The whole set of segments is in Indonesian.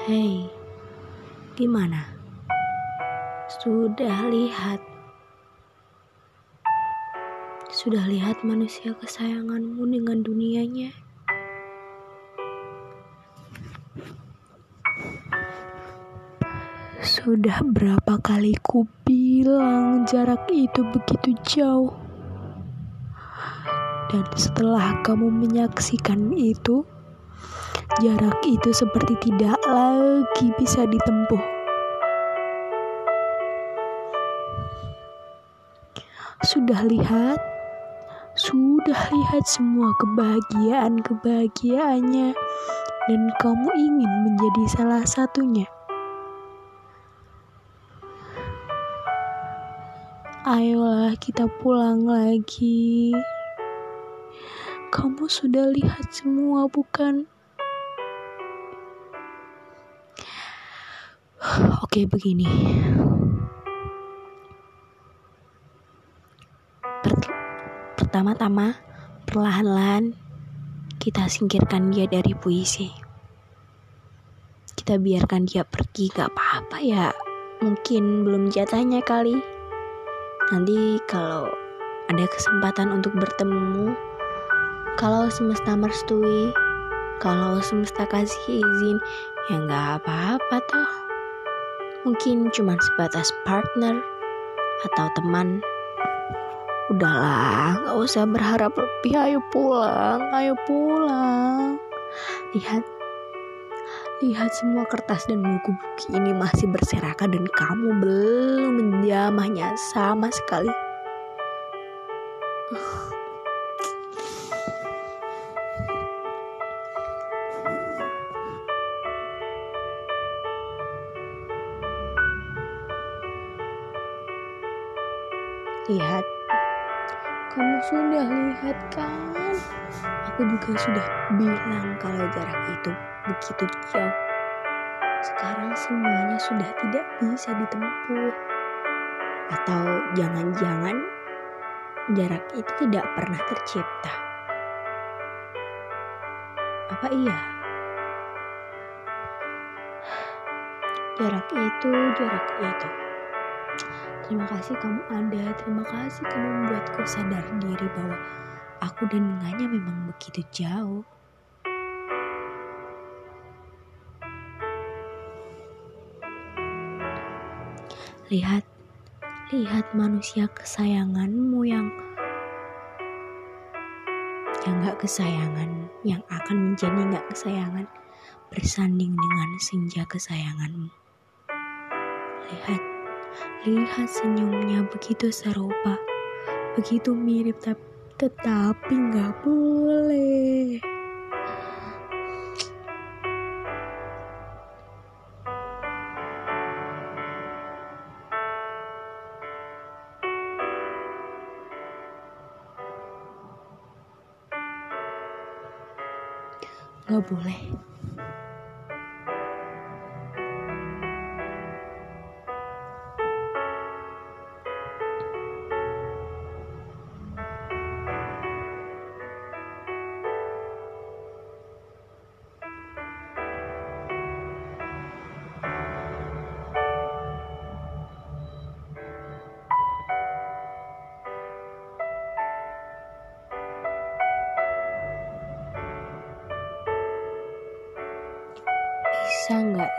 Hei, gimana? Sudah lihat? Sudah lihat manusia kesayanganmu dengan dunianya? Sudah berapa kali ku bilang jarak itu begitu jauh. Dan setelah kamu menyaksikan itu, jarak itu seperti tidak lagi bisa ditempuh. Sudah lihat, sudah lihat semua kebahagiaan-kebahagiaannya, dan kamu ingin menjadi salah satunya. Ayolah, kita pulang lagi. Kamu sudah lihat semua, bukan? Oke, begini. Pertama-tama, perlahan-lahan kita singkirkan dia dari puisi. Kita biarkan dia pergi, gak apa-apa ya. Mungkin belum jatahnya kali. Nanti kalau ada kesempatan untuk bertemu, kalau semesta merestui, kalau semesta kasih izin, ya nggak apa-apa toh. Mungkin cuma sebatas partner atau teman. Udahlah, nggak usah berharap lebih. Ayo pulang, ayo pulang. Lihat, lihat semua kertas dan buku-buku ini masih berserakan dan kamu belum menjamahnya sama sekali. Lihat, kamu sudah lihat kan? Aku juga sudah bilang kalau jarak itu begitu jauh. Sekarang semuanya sudah tidak bisa ditempuh. Atau jangan-jangan jarak itu tidak pernah tercipta. Apa iya? Jarak itu, jarak itu. Terima kasih kamu ada, terima kasih kamu membuatku sadar diri bahwa aku dan dengannya memang begitu jauh. Lihat, lihat manusia kesayanganmu yang yang gak kesayangan, yang akan menjadi gak kesayangan, bersanding dengan senja kesayanganmu. Lihat, lihat senyumnya begitu serupa, begitu mirip tapi tetapi nggak boleh. Nggak boleh.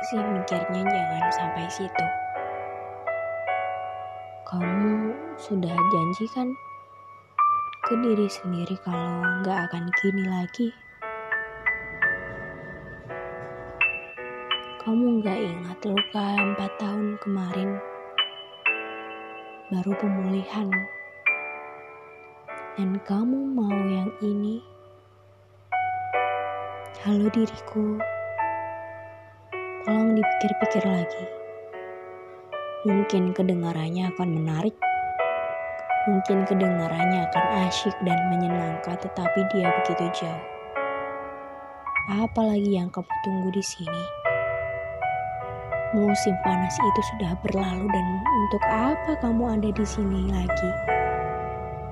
Sih mikirnya jangan sampai situ? Kamu sudah janjikan ke diri sendiri kalau nggak akan gini lagi. Kamu nggak ingat luka empat tahun kemarin? Baru pemulihan. Dan kamu mau yang ini? Halo diriku, tolong dipikir-pikir lagi. Mungkin kedengarannya akan menarik, mungkin kedengarannya akan asyik dan menyenangkan, tetapi dia begitu jauh. Apalagi yang kamu tunggu di sini? Musim panas itu sudah berlalu dan untuk apa kamu ada di sini lagi?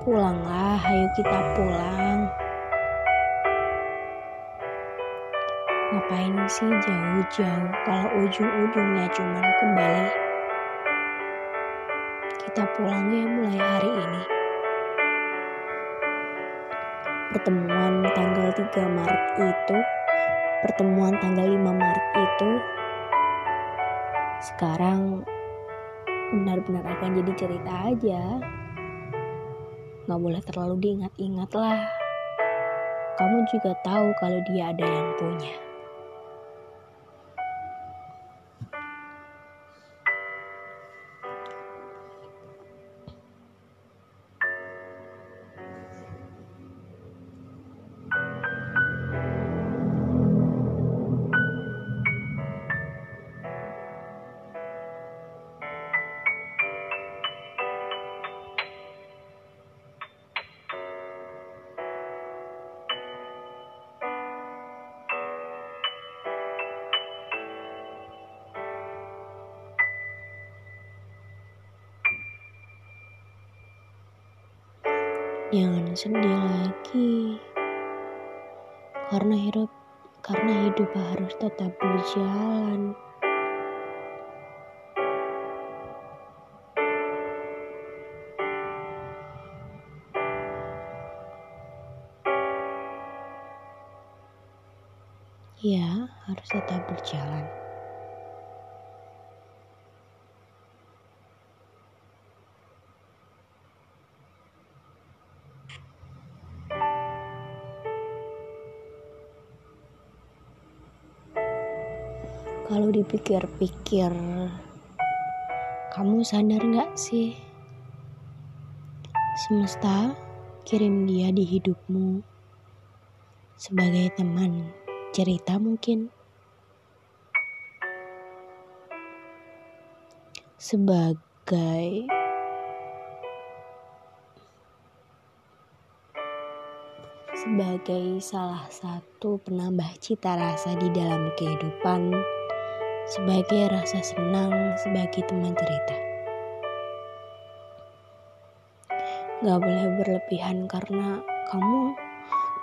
Pulanglah, ayo kita pulang. Ngapain sih jauh-jauh kalau ujung-ujungnya cuman kembali? Kita pulang ya mulai hari ini. Pertemuan tanggal 3 Maret itu, pertemuan tanggal 5 Maret itu sekarang benar-benar akan jadi cerita aja nggak boleh terlalu diingat-ingat lah kamu juga tahu kalau dia ada yang punya Jangan sedih lagi. Karena hidup karena hidup harus tetap berjalan. Ya, harus tetap berjalan. Kalau dipikir-pikir, kamu sadar gak sih? Semesta kirim dia di hidupmu sebagai teman cerita mungkin. Sebagai sebagai salah satu penambah cita rasa di dalam kehidupan sebagai rasa senang sebagai teman cerita. Gak boleh berlebihan karena kamu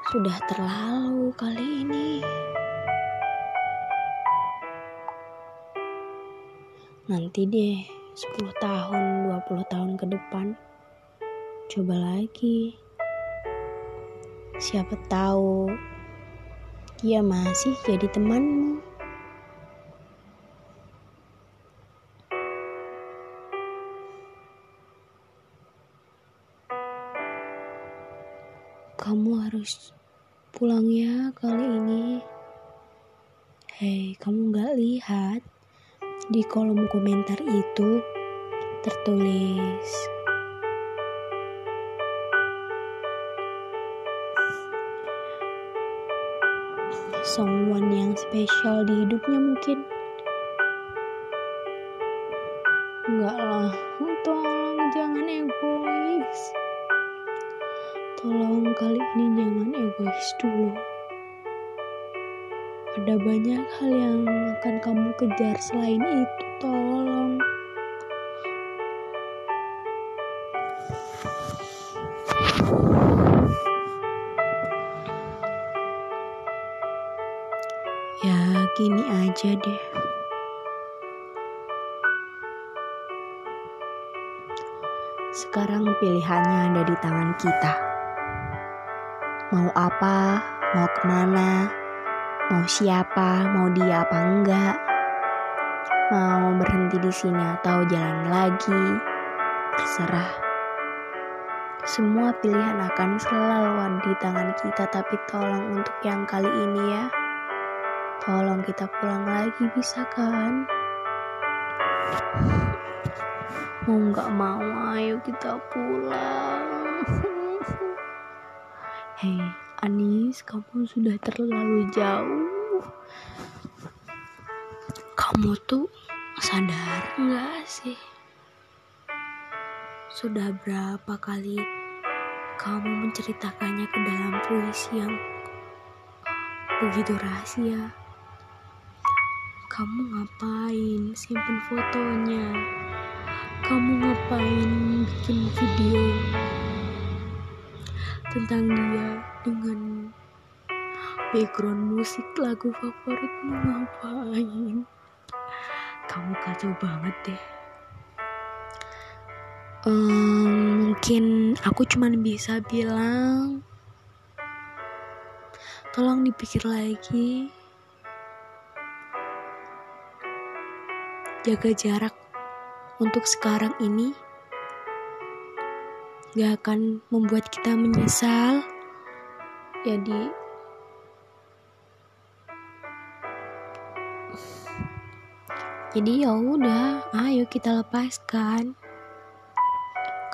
sudah terlalu kali ini. Nanti deh 10 tahun, 20 tahun ke depan coba lagi. Siapa tahu dia masih jadi temanmu. Kamu harus pulang ya kali ini. Hei, kamu gak lihat di kolom komentar itu tertulis. Someone yang spesial di hidupnya mungkin. Enggak lah tolong jangan egois Tolong kali ini jangan egois dulu. Ada banyak hal yang akan kamu kejar selain itu. Tolong. Ya, gini aja deh. Sekarang pilihannya ada di tangan kita mau apa, mau ke mana, mau siapa, mau dia apa enggak, mau berhenti di sini atau jalan lagi, terserah. Semua pilihan akan selalu ada di tangan kita, tapi tolong untuk yang kali ini ya, tolong kita pulang lagi bisa kan? Mau nggak mau, ayo kita pulang. Hei, Anis, kamu sudah terlalu jauh. Kamu tuh sadar nggak sih? Sudah berapa kali kamu menceritakannya ke dalam puisi yang begitu rahasia? Kamu ngapain simpen fotonya? Kamu ngapain bikin video? Tentang dia dengan background musik lagu favoritmu ngapain? Kamu kacau banget deh. Um, mungkin aku cuman bisa bilang tolong dipikir lagi. Jaga jarak untuk sekarang ini gak akan membuat kita menyesal. Jadi jadi ya udah ayo kita lepaskan.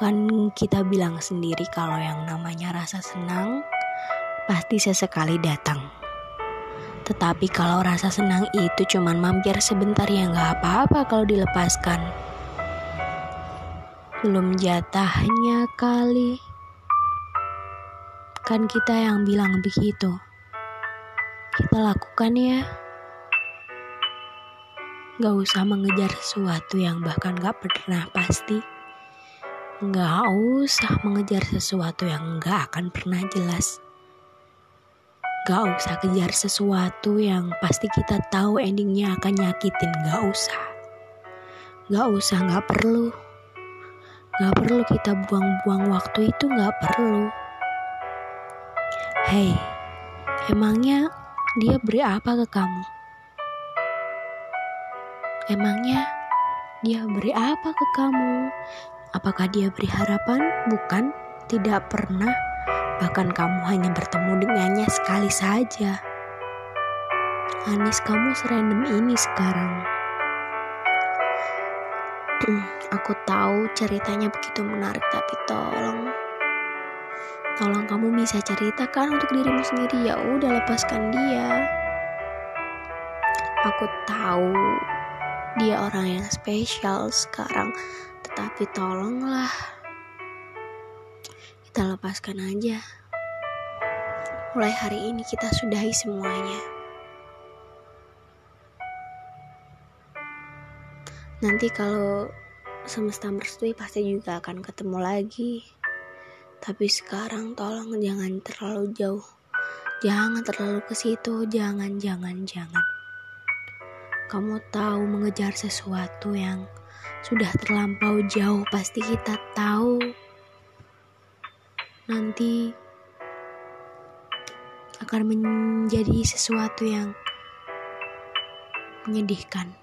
Kan kita bilang sendiri kalau yang namanya rasa senang pasti sesekali datang. Tetapi kalau rasa senang itu cuman mampir sebentar ya nggak apa-apa kalau dilepaskan. Belum jatahnya kali. Kan kita yang bilang begitu. Kita lakukan ya. Gak usah mengejar sesuatu yang bahkan gak pernah pasti. Gak usah mengejar sesuatu yang gak akan pernah jelas. Gak usah kejar sesuatu yang pasti kita tahu endingnya akan nyakitin. Gak usah. Gak usah, gak perlu. Gak perlu kita buang-buang waktu itu gak perlu. Hei, emangnya dia beri apa ke kamu? Emangnya dia beri apa ke kamu? Apakah dia beri harapan? Bukan, tidak pernah Bahkan kamu hanya bertemu dengannya sekali saja. Anis kamu serandom ini sekarang. Aku tahu ceritanya begitu menarik tapi tolong Tolong kamu bisa ceritakan untuk dirimu sendiri ya udah lepaskan dia. Aku tahu dia orang yang spesial sekarang, tetapi tolonglah kita lepaskan aja. Mulai hari ini kita sudahi semuanya. Nanti kalau semesta merestui pasti juga akan ketemu lagi. Tapi sekarang tolong jangan terlalu jauh. Jangan terlalu ke situ, jangan, jangan, jangan. Kamu tahu mengejar sesuatu yang sudah terlampau jauh, pasti kita tahu nanti akan menjadi sesuatu yang menyedihkan.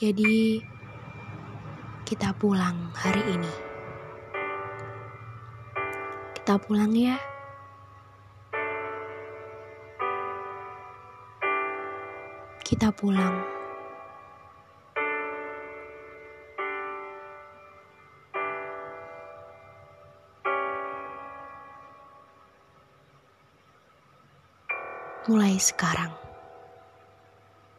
Jadi, kita pulang hari ini. Kita pulang ya. Kita pulang. mulai sekarang.